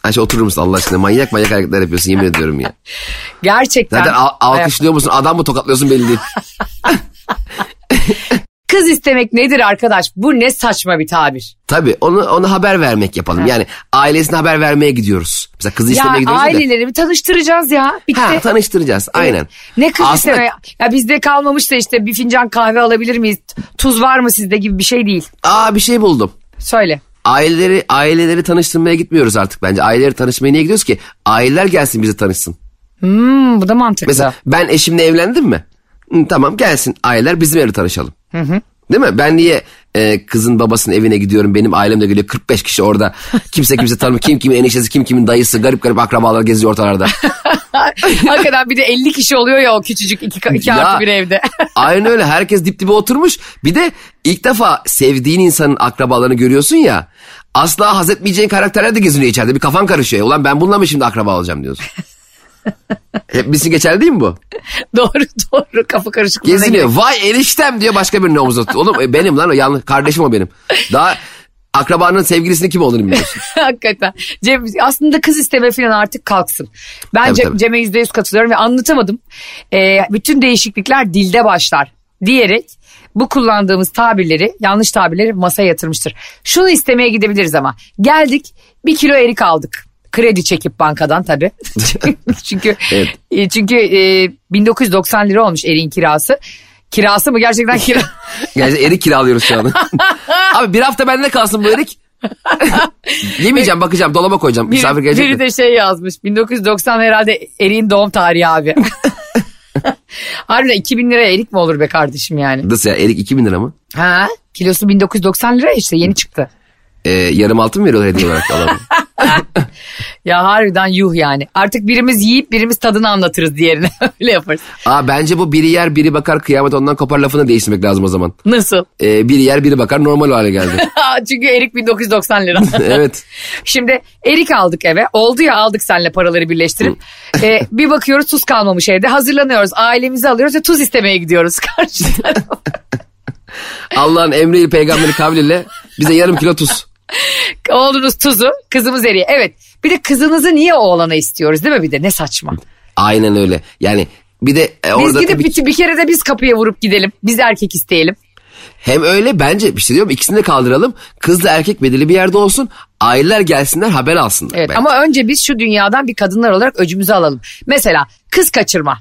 D: Ayşe oturur musun Allah aşkına? Manyak manyak hareketler yapıyorsun yemin ediyorum ya.
A: Gerçekten.
D: Zaten al- alkışlıyor musun? Adam mı tokatlıyorsun belli değil.
A: Kız istemek nedir arkadaş? Bu ne saçma bir tabir.
D: Tabii onu ona haber vermek yapalım. Yani ailesine haber vermeye gidiyoruz. Mesela kızı
A: Ya
D: istemeye gidiyoruz ya.
A: aileleri bir tanıştıracağız ya. Bitti.
D: Ha, tanıştıracağız aynen.
A: Ne kız
D: Aslında-
A: isteme? Ya bizde kalmamış da işte bir fincan kahve alabilir miyiz? Tuz var mı sizde gibi bir şey değil.
D: Aa bir şey buldum.
A: Söyle.
D: Aileleri aileleri tanıştırmaya gitmiyoruz artık bence. Aileleri tanışmaya niye gidiyoruz ki? Aileler gelsin bizi tanışsın.
A: Hmm, bu da mantıklı.
D: Mesela ben eşimle evlendim mi? Hı, tamam gelsin aileler bizim evde tanışalım. Değil mi? Ben niye e, kızın babasının evine gidiyorum. Benim ailem de geliyor 45 kişi orada. Kimse kimse tanımıyor. Kim kimin eniştesi kim kimin dayısı garip garip akrabalar geziyor ortalarda.
A: Hakikaten bir de 50 kişi oluyor ya o küçücük iki, iki
D: Ya.
A: artı bir evde.
D: Aynen öyle herkes dip dibe oturmuş. Bir de ilk defa sevdiğin insanın akrabalarını görüyorsun ya. Asla haz etmeyeceğin karakterler de geziniyor içeride. Bir kafan karışıyor. Ulan ben bununla mı şimdi akraba olacağım diyorsun. Hep bizim geçerli değil mi bu?
A: doğru doğru kafa karışıklığına
D: Geziniyor. Vay eniştem diyor başka birinin omuzuna tutuyor. Oğlum e, benim lan o yanlış. Kardeşim o benim. Daha akrabanın sevgilisinin kim olduğunu bilmiyorsun.
A: Hakikaten. Cem, aslında kız isteme falan artık kalksın. Ben. Cem'e yüzde yüz katılıyorum ve anlatamadım. Ee, bütün değişiklikler dilde başlar diyerek bu kullandığımız tabirleri yanlış tabirleri masaya yatırmıştır. Şunu istemeye gidebiliriz ama. Geldik bir kilo erik aldık. Kredi çekip bankadan tabii. çünkü
D: Evet.
A: e, çünkü e, 1990 lira olmuş eriğin kirası. Kirası mı gerçekten kira?
D: Yani erik kiralıyoruz şu an. Abi bir hafta bende kalsın bu erik. Yemeyeceğim bakacağım dolaba koyacağım. Misafir gelecek
A: biri
D: mi?
A: de şey yazmış. 1990 herhalde eriğin doğum tarihi abi. Harbiden 2000 liraya erik mi olur be kardeşim yani?
D: Nasıl ya erik 2000 lira mı?
A: Ha? Kilosu 1990 lira işte yeni çıktı.
D: Ee, yarım altın mı veriyorlar hediye olarak adamı?
A: Ya harbiden yuh yani. Artık birimiz yiyip birimiz tadını anlatırız diğerine. Öyle yaparız.
D: Aa bence bu biri yer biri bakar kıyamet ondan kopar lafını değiştirmek lazım o zaman.
A: Nasıl?
D: Ee, biri yer biri bakar normal hale geldi.
A: Çünkü erik 1990 lira.
D: evet.
A: Şimdi erik aldık eve. Oldu ya aldık seninle paraları birleştirip. Ee, bir bakıyoruz tuz kalmamış evde. Hazırlanıyoruz. Ailemizi alıyoruz ve tuz istemeye gidiyoruz karşıdan.
D: Allah'ın emriyle peygamberi kavliyle bize yarım kilo tuz.
A: Oğlunuz tuzu, kızımız eriği. Evet. Bir de kızınızı niye oğlana istiyoruz değil mi bir de? Ne saçma.
D: Aynen öyle. Yani bir de e,
A: Biz
D: orada
A: gidip
D: tabii
A: bir, bir kere de biz kapıya vurup gidelim. Biz erkek isteyelim.
D: hem öyle bence bir şey diyorum ikisini de kaldıralım. Kızla erkek belirli bir yerde olsun. Aileler gelsinler haber alsınlar.
A: Evet
D: bence.
A: ama önce biz şu dünyadan bir kadınlar olarak öcümüzü alalım. Mesela kız kaçırma.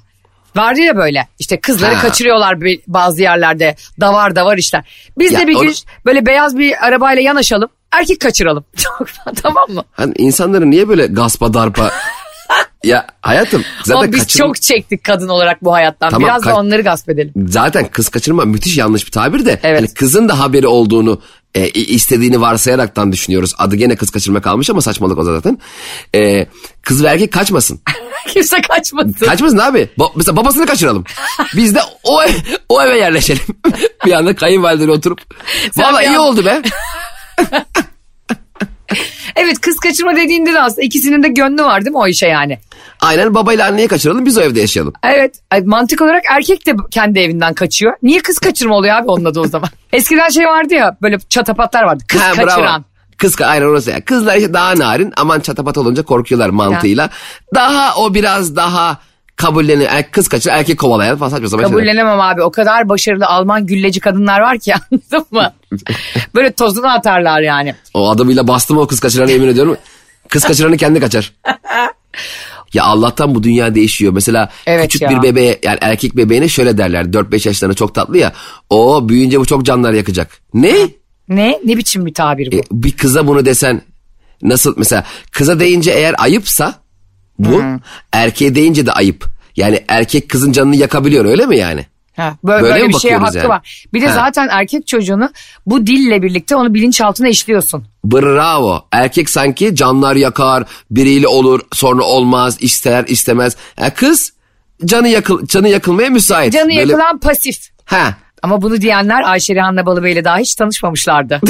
A: Vardı ya böyle işte kızları
D: Ha.
A: kaçırıyorlar bazı yerlerde davar davar işler. Biz
D: Ya
A: de bir
D: onu-
A: gün böyle beyaz bir arabayla yanaşalım erkek kaçıralım. tamam mı?
D: Hani insanları niye böyle gaspa darpa... ya hayatım zaten
A: Ama biz
D: kaçırma-
A: çok çektik kadın olarak bu hayattan.
D: Tamam,
A: Biraz da
D: kaç-
A: onları gasp edelim.
D: Zaten kız kaçırma müthiş yanlış bir tabir de.
A: Evet.
D: hani kızın da haberi olduğunu e, istediğini varsayaraktan düşünüyoruz. Adı gene kız kaçırma kalmış ama saçmalık o zaten. E, kız ve erkek kaçmasın.
A: Kimse kaçmasın.
D: Kaçmasın abi. Ba- mesela babasını kaçıralım. Biz de o, ev- o eve yerleşelim. bir anda kayınvalideyle oturup.
A: Sen
D: Valla iyi
A: an-
D: oldu be.
A: Evet kız kaçırma dediğinde de aslında ikisinin de gönlü var değil mi o işe yani?
D: Aynen babayla anneyi kaçıralım biz o evde yaşayalım.
A: Evet mantık olarak erkek de kendi evinden kaçıyor. Niye kız kaçırma oluyor abi onun adı o zaman? Eskiden şey vardı ya böyle çatapatlar vardı. Kız
D: Ha, bravo.
A: kaçıran.
D: Kız ka- aynen orası ya. Kızlar işte daha narin aman çatapat olunca korkuyorlar mantığıyla. Daha o biraz daha kabullenir. Er, kız kaçır erkek kovalayan falan saçma sapan şeyler.
A: Kabullenemem abi o kadar başarılı Alman gülleci kadınlar var ki anladın mı? böyle tozunu atarlar yani.
D: O adamıyla bastım o kız kaçıranı yemin ediyorum. Kız kaçıranı kendi kaçar. Ya Allah'tan bu dünya değişiyor. Mesela
A: Evet
D: küçük
A: ya.
D: bir bebeğe yani erkek bebeğine şöyle derler. 4-5 yaşlarında çok tatlı ya. O büyüyünce bu çok canlar yakacak. Ne?
A: Ne? Ne biçim bir tabir bu?
D: E, bir kıza bunu desen nasıl mesela kıza deyince eğer ayıpsa bu erkeğe deyince de ayıp. Yani erkek kızın canını yakabiliyor öyle mi yani?
A: Ha, böyle,
D: Böyle
A: böyle bir şeye hakkı
D: yani?
A: var. Bir de
D: Ha.
A: zaten erkek çocuğunu bu dille birlikte onu bilinçaltına işliyorsun.
D: Bravo. Erkek sanki canlar yakar, biriyle olur, sonra olmaz, ister, istemez. Ya kız canı yakıl canı yakılmaya müsait.
A: Canı
D: Böyle-
A: yakılan pasif.
D: Ha.
A: Ama bunu diyenler Ayşe Rihanna Balıbey ile daha hiç tanışmamışlardı.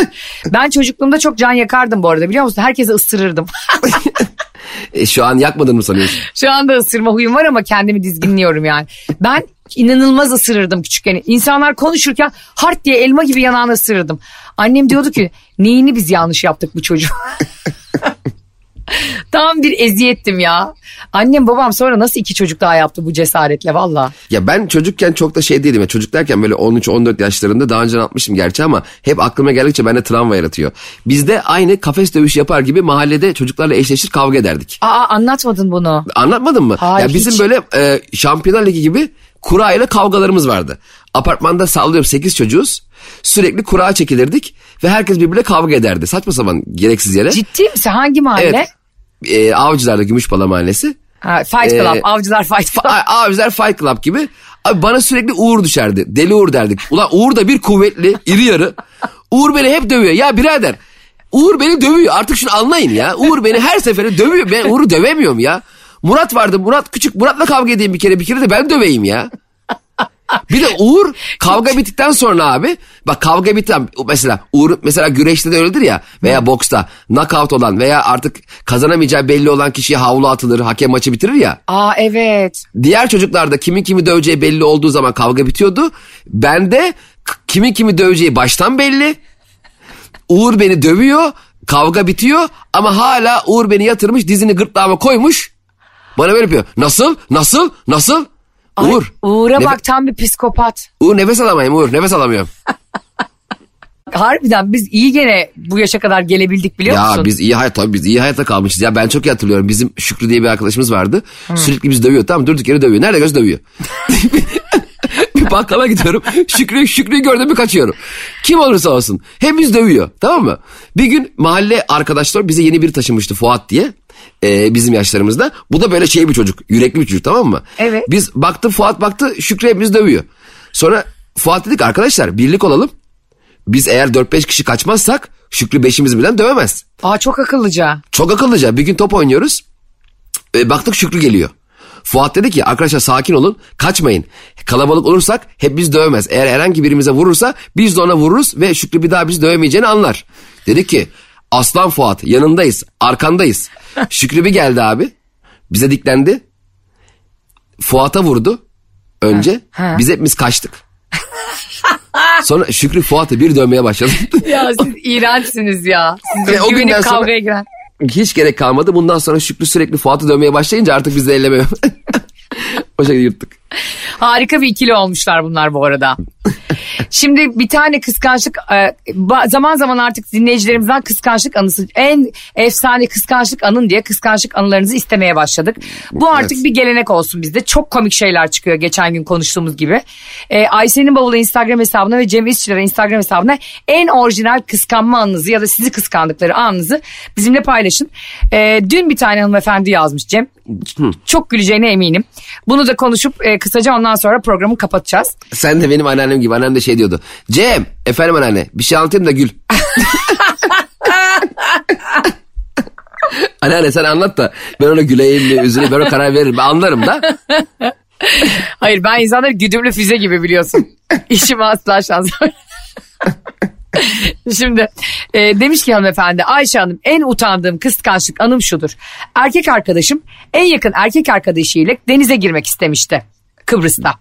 A: ben çocukluğumda çok can yakardım bu arada biliyor musun? Herkese ısırırdım.
D: E, şu an yakmadın mı sanıyorsun?
A: Şu anda ısırma huyum var ama kendimi dizginliyorum yani. Ben inanılmaz ısırırdım küçükken. İnsanlar konuşurken hart diye elma gibi yanağını ısırırdım. Annem diyordu ki neyini biz yanlış yaptık bu çocuğu. Tam bir eziyettim ya. Annem babam sonra nasıl iki çocuk daha yaptı bu cesaretle valla.
D: Ya ben çocukken çok da şey değilim. Ya, çocuk derken böyle 13-14 yaşlarında daha önce atmışım gerçi ama hep aklıma geldikçe bende travma yaratıyor. Biz de aynı kafes dövüşü yapar gibi mahallede çocuklarla eşleşir kavga ederdik.
A: Aa anlatmadın bunu.
D: Anlatmadın mı?
A: Hayır,
D: ya bizim
A: hiç.
D: böyle e, Şampiyonlar Ligi gibi kura ile kavgalarımız vardı. Apartmanda sallıyorum 8 çocuğuz. Sürekli kura çekilirdik ve herkes birbirine kavga ederdi. Saçma sapan gereksiz yere.
A: Ciddi misin? Hangi mahalle?
D: Evet. E, Avcılar'da Gümüşbala Mahallesi.
A: Ha, Fight
D: Ee,
A: Club, Avcılar Fight Club.
D: A- Abiler Fight Club gibi. Abi bana sürekli Uğur düşerdi. Deli Uğur derdik. Ulan Uğur da bir kuvvetli, iri yarı. Uğur beni hep dövüyor. Ya birader Uğur beni dövüyor. Artık şunu anlayın ya. Uğur beni her sefere dövüyor. Ben Uğur'u dövemiyorum ya. Murat vardı. Murat küçük. Murat'la kavga edeyim bir kere. Bir kere de ben döveyim ya. Bir de Uğur kavga bittikten sonra abi bak kavga bitti mesela Uğur mesela güreşte de öyledir ya veya boksta knockout olan veya artık kazanamayacağı belli olan kişiye havlu atılır hakem maçı bitirir ya.
A: Aa evet.
D: Diğer çocuklarda kimin kimi döveceği belli olduğu zaman kavga bitiyordu. Bende kimin kimi döveceği baştan belli. Uğur beni dövüyor, kavga bitiyor ama hala Uğur beni yatırmış, dizini gırtlağıma koymuş. Bana böyle yapıyor. Nasıl? Nasıl? Nasıl?
A: Ay,
D: Uğur.
A: Uğur'a
D: Nefe-
A: bak tam bir psikopat.
D: Uğur nefes alamayayım Uğur nefes alamıyorum.
A: Harbiden biz iyi gene bu yaşa kadar gelebildik biliyor
D: ya
A: musun?
D: biz iyi hayat tabii biz iyi hayatta kalmışız. Ya ben çok iyi hatırlıyorum. Bizim Şükrü diye bir arkadaşımız vardı. Sürekli bizi dövüyor. Tamam durduk yere dövüyor. Nerede göz dövüyor. bir bakkala gidiyorum. Şükrü, Şükrü'yü gördüm mü kaçıyorum. Kim olursa olsun. Hepimiz dövüyor. Tamam mı? Bir gün mahalle arkadaşlar bize yeni biri taşımıştı Fuat diye. Ee, bizim yaşlarımızda. Bu da böyle şey bir çocuk. Yürekli bir çocuk tamam mı?
A: Evet.
D: Biz baktı Fuat baktı Şükrü hepimiz dövüyor. Sonra Fuat dedik arkadaşlar birlik olalım. Biz eğer 4-5 kişi kaçmazsak Şükrü beşimizi birden dövemez.
A: Aa çok akıllıca.
D: Çok akıllıca. Bir gün top oynuyoruz. E, baktık Şükrü geliyor. Fuat dedi ki arkadaşlar sakin olun kaçmayın. Kalabalık olursak hep biz dövemez. Eğer herhangi birimize vurursa biz de ona vururuz ve Şükrü bir daha bizi dövemeyeceğini anlar. Dedi ki aslan Fuat yanındayız arkandayız. Şükrü bir geldi abi bize diklendi. Fuat'a vurdu önce
A: ha.
D: biz hepimiz kaçtık. Sonra Şükrü Fuat'ı bir dövmeye başladı.
A: Ya siz iğrençsiniz ya. Siz
D: Ve o
A: güvenip
D: günden sonra-
A: kavgaya giren.
D: Hiç gerek kalmadı. Bundan sonra Şükrü sürekli Fuat'ı dövmeye başlayınca artık biz de ellemiyor. o şekilde yırttık.
A: Harika bir ikili olmuşlar bunlar bu arada. Şimdi bir tane kıskançlık e, zaman zaman artık dinleyicilerimizden kıskançlık anısı en efsane kıskançlık anın diye kıskançlık anılarınızı istemeye başladık. Bu artık
D: Evet.
A: bir gelenek olsun bizde. Çok komik şeyler çıkıyor geçen gün konuştuğumuz gibi. E, Ayşe'nin bavulu Instagram hesabına ve Cem İşçiler'e Instagram hesabına en orijinal kıskanma anınızı ya da sizi kıskandıkları anınızı bizimle paylaşın. E, dün bir tane hanımefendi yazmış Cem. Çok güleceğine eminim. Bunu da konuşup e, kısaca ondan sonra programı kapatacağız.
D: Sen de benim anneannem gibi. Annem de şey diyordu. Cem efendim anneanne bir şey anlatayım da gül. anneanne sen anlat da ben ona güleyim mi üzüleyim ben ona karar veririm. Ben anlarım da.
A: Hayır ben insanları güdümlü füze gibi biliyorsun. İşime asla şans. Şimdi e, demiş ki hanımefendi Ayşe Hanım en utandığım kıskançlık anım şudur. Erkek arkadaşım en yakın erkek arkadaşıyla denize girmek istemişti Kıbrıs'ta.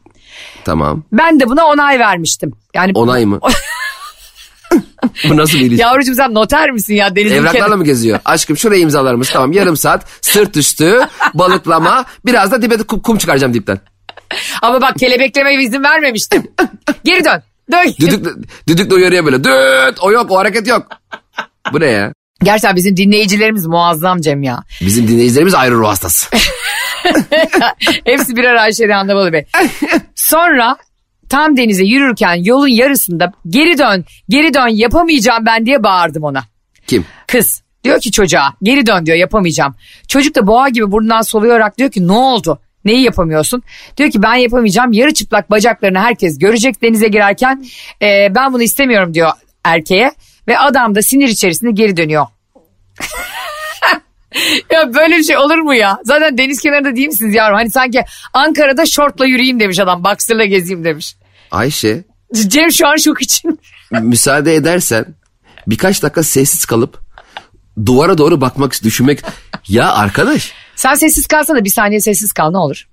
D: Tamam.
A: Ben de buna onay vermiştim. Yani
D: Onay mı? Bu nasıl bir ilişki?
A: Yavrucuğum sen noter misin ya denizin
D: Evraklarla
A: kenarı-
D: mı geziyor? Aşkım şuraya imzalar mısın? Tamam yarım saat sırt üstü balıklama biraz da dibe de kum, kum çıkaracağım dipten.
A: Ama bak kelebeklemeye izin vermemiştim. Geri dön. Dön.
D: Düdük, düdük de uyarıyor böyle. Düt o yok o hareket yok. Bu ne ya?
A: Gerçekten bizim dinleyicilerimiz muazzam Cem ya.
D: Bizim dinleyicilerimiz ayrı ruh hastası.
A: Hepsi birer Ayşe Rihanna Bey. Sonra tam denize yürürken yolun yarısında geri dön, geri dön yapamayacağım ben diye bağırdım ona.
D: Kim?
A: Kız diyor ki çocuğa geri dön diyor yapamayacağım. Çocuk da boğa gibi burnundan soluyarak diyor ki ne oldu? Neyi yapamıyorsun? Diyor ki ben yapamayacağım. Yarı çıplak bacaklarını herkes görecek denize girerken. Ee, ben bunu istemiyorum diyor erkeğe. Ve adam da sinir içerisinde geri dönüyor. Ya böyle bir şey olur mu ya? Zaten deniz kenarında değil misiniz yavrum? Hani sanki Ankara'da şortla yürüyeyim demiş adam. Boxer'la gezeyim demiş.
D: Ayşe
A: Cem şu an şok için.
D: müsaade edersen birkaç dakika sessiz kalıp duvara doğru bakmak, düşünmek. Ya arkadaş
A: Sen sessiz kalsana bir saniye sessiz kal ne olur.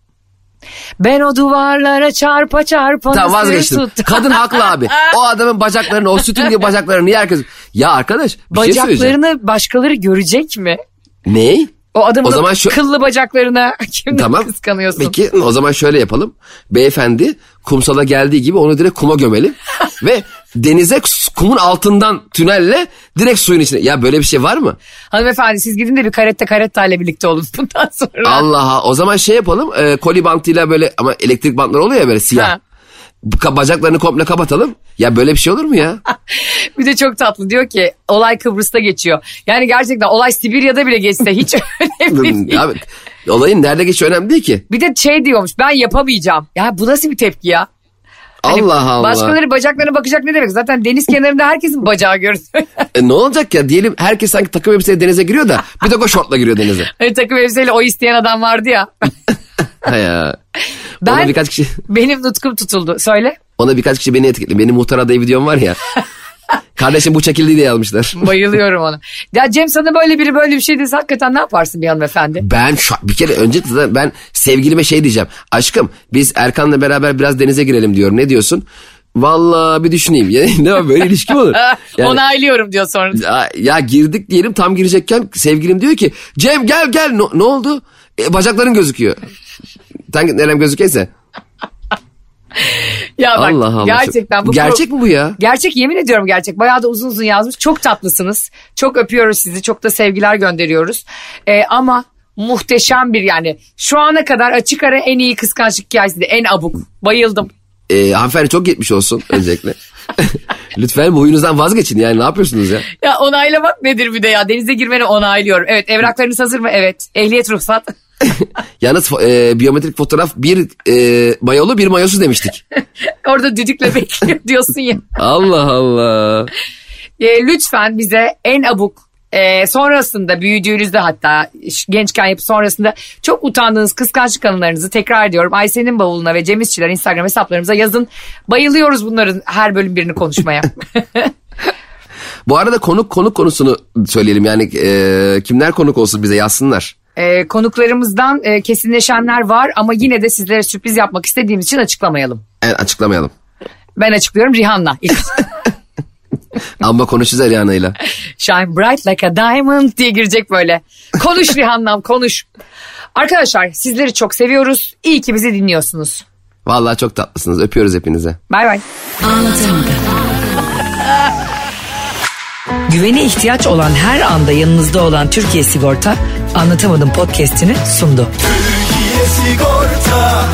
A: Ben o duvarlara çarpa çarpa
D: tamam vazgeçtim.
A: tuttum?
D: Kadın haklı abi. O adamın bacaklarını, o sütün gibi bacaklarını niye herkes... Ya arkadaş bir şey.
A: Bacaklarını başkaları görecek mi?
D: Ne?
A: O adamın
D: O zaman şu-
A: kıllı bacaklarına kimden
D: Tamam.
A: kıskanıyorsun?
D: Peki o zaman şöyle yapalım. Beyefendi kumsala geldiği gibi onu direkt kuma gömelim. ve denize kumun altından tünelle direkt suyun içine. Ya böyle bir şey var mı?
A: Hanımefendi siz gidin de bir karette karetta ile birlikte olun bundan sonra.
D: Allah'a o zaman şey yapalım. E, koli bantıyla böyle ama elektrik bantları oluyor ya böyle siyah.
A: Ha.
D: Bacaklarını komple kapatalım. Ya böyle bir şey olur mu ya?
A: Bir de çok tatlı diyor ki olay Kıbrıs'ta geçiyor. Yani gerçekten olay Sibirya'da bile geçse hiç önemli değil.
D: Abi, olayın nerede geçiyor önemli değil ki.
A: Bir de şey diyormuş ben yapamayacağım. Ya bu nasıl bir tepki ya? Hani
D: Allah Allah.
A: Başkaları bacaklarına bakacak ne demek? Zaten deniz kenarında herkesin bacağı görünüyor.
D: E, ne olacak ya diyelim herkes sanki takım elbiseyle denize giriyor da bir tek o şortla giriyor denize.
A: hani takım elbiseyle o isteyen adam vardı ya.
D: Ya.
A: Ben-
D: Ona birkaç kişi
A: Benim nutkum tutuldu. Söyle.
D: ona birkaç kişi beni etiketledi. Benim muhtar adayı videom var ya. Kardeşim bu çekildi diye yazmışlar.
A: Bayılıyorum ona. Ya Cem sana böyle biri böyle bir şey dese hakikaten ne yaparsın bir hanımefendi?
D: Ben şu bir kere önce de ben sevgilime şey diyeceğim. Aşkım biz Erkan'la beraber biraz denize girelim diyorum. Ne diyorsun? Vallahi bir düşüneyim. Ya, ne var böyle ilişki mi olur? Yani-
A: Onaylıyorum diyor sonra.
D: ya, ya girdik diyelim tam girecekken sevgilim diyor ki Cem gel gel ne, ne oldu? E, bacakların gözüküyor. Sen nerem gözükeyse.
A: Ya bak
D: Allah Allah.
A: gerçekten bu
D: Gerçek mi bu ya?
A: Gerçek yemin ediyorum gerçek. Bayağı da uzun uzun yazmış. Çok tatlısınız. Çok öpüyoruz sizi. Çok da sevgiler gönderiyoruz. Ee, ama muhteşem bir yani. Şu ana kadar açık ara en iyi kıskançlık hikayesi de en abuk. Bayıldım.
D: E, hanımefendi çok geçmiş olsun öncelikle. Lütfen bu huyunuzdan vazgeçin yani ne yapıyorsunuz ya?
A: Ya onaylamak nedir bir de ya? Denize girmeni onaylıyorum. Evet evraklarınız hazır mı? Evet. Ehliyet ruhsat.
D: Yalnız e, biyometrik fotoğraf bir e, mayolu bir mayosuz demiştik.
A: Orada düdükle bekliyor diyorsun ya.
D: Allah Allah.
A: E, lütfen bize en abuk e, sonrasında büyüdüğünüzde hatta gençken yapıp sonrasında çok utandığınız kıskançlık anılarınızı tekrar ediyorum. Ayşe'nin bavuluna ve Cem İşçiler Instagram hesaplarımıza yazın. Bayılıyoruz bunların her bölüm birini konuşmaya.
D: Bu arada konuk konuk konusunu söyleyelim yani e, kimler konuk olsun bize yazsınlar.
A: E, konuklarımızdan e, kesinleşenler var ama yine de sizlere sürpriz yapmak istediğimiz için açıklamayalım.
D: Evet, açıklamayalım.
A: Ben açıklıyorum Rihanna.
D: Ama konuşacağız Eliana'yla.
A: Shine bright like a diamond diye girecek böyle. Konuş Rihanna'm konuş. Arkadaşlar sizleri çok seviyoruz. İyi ki bizi dinliyorsunuz.
D: Vallahi çok tatlısınız. Öpüyoruz hepinize.
A: Bay bay. Güvene ihtiyaç olan her anda yanınızda olan Türkiye Sigorta Anlatamadım podcast'ini sundu.
B: Türkiye Sigorta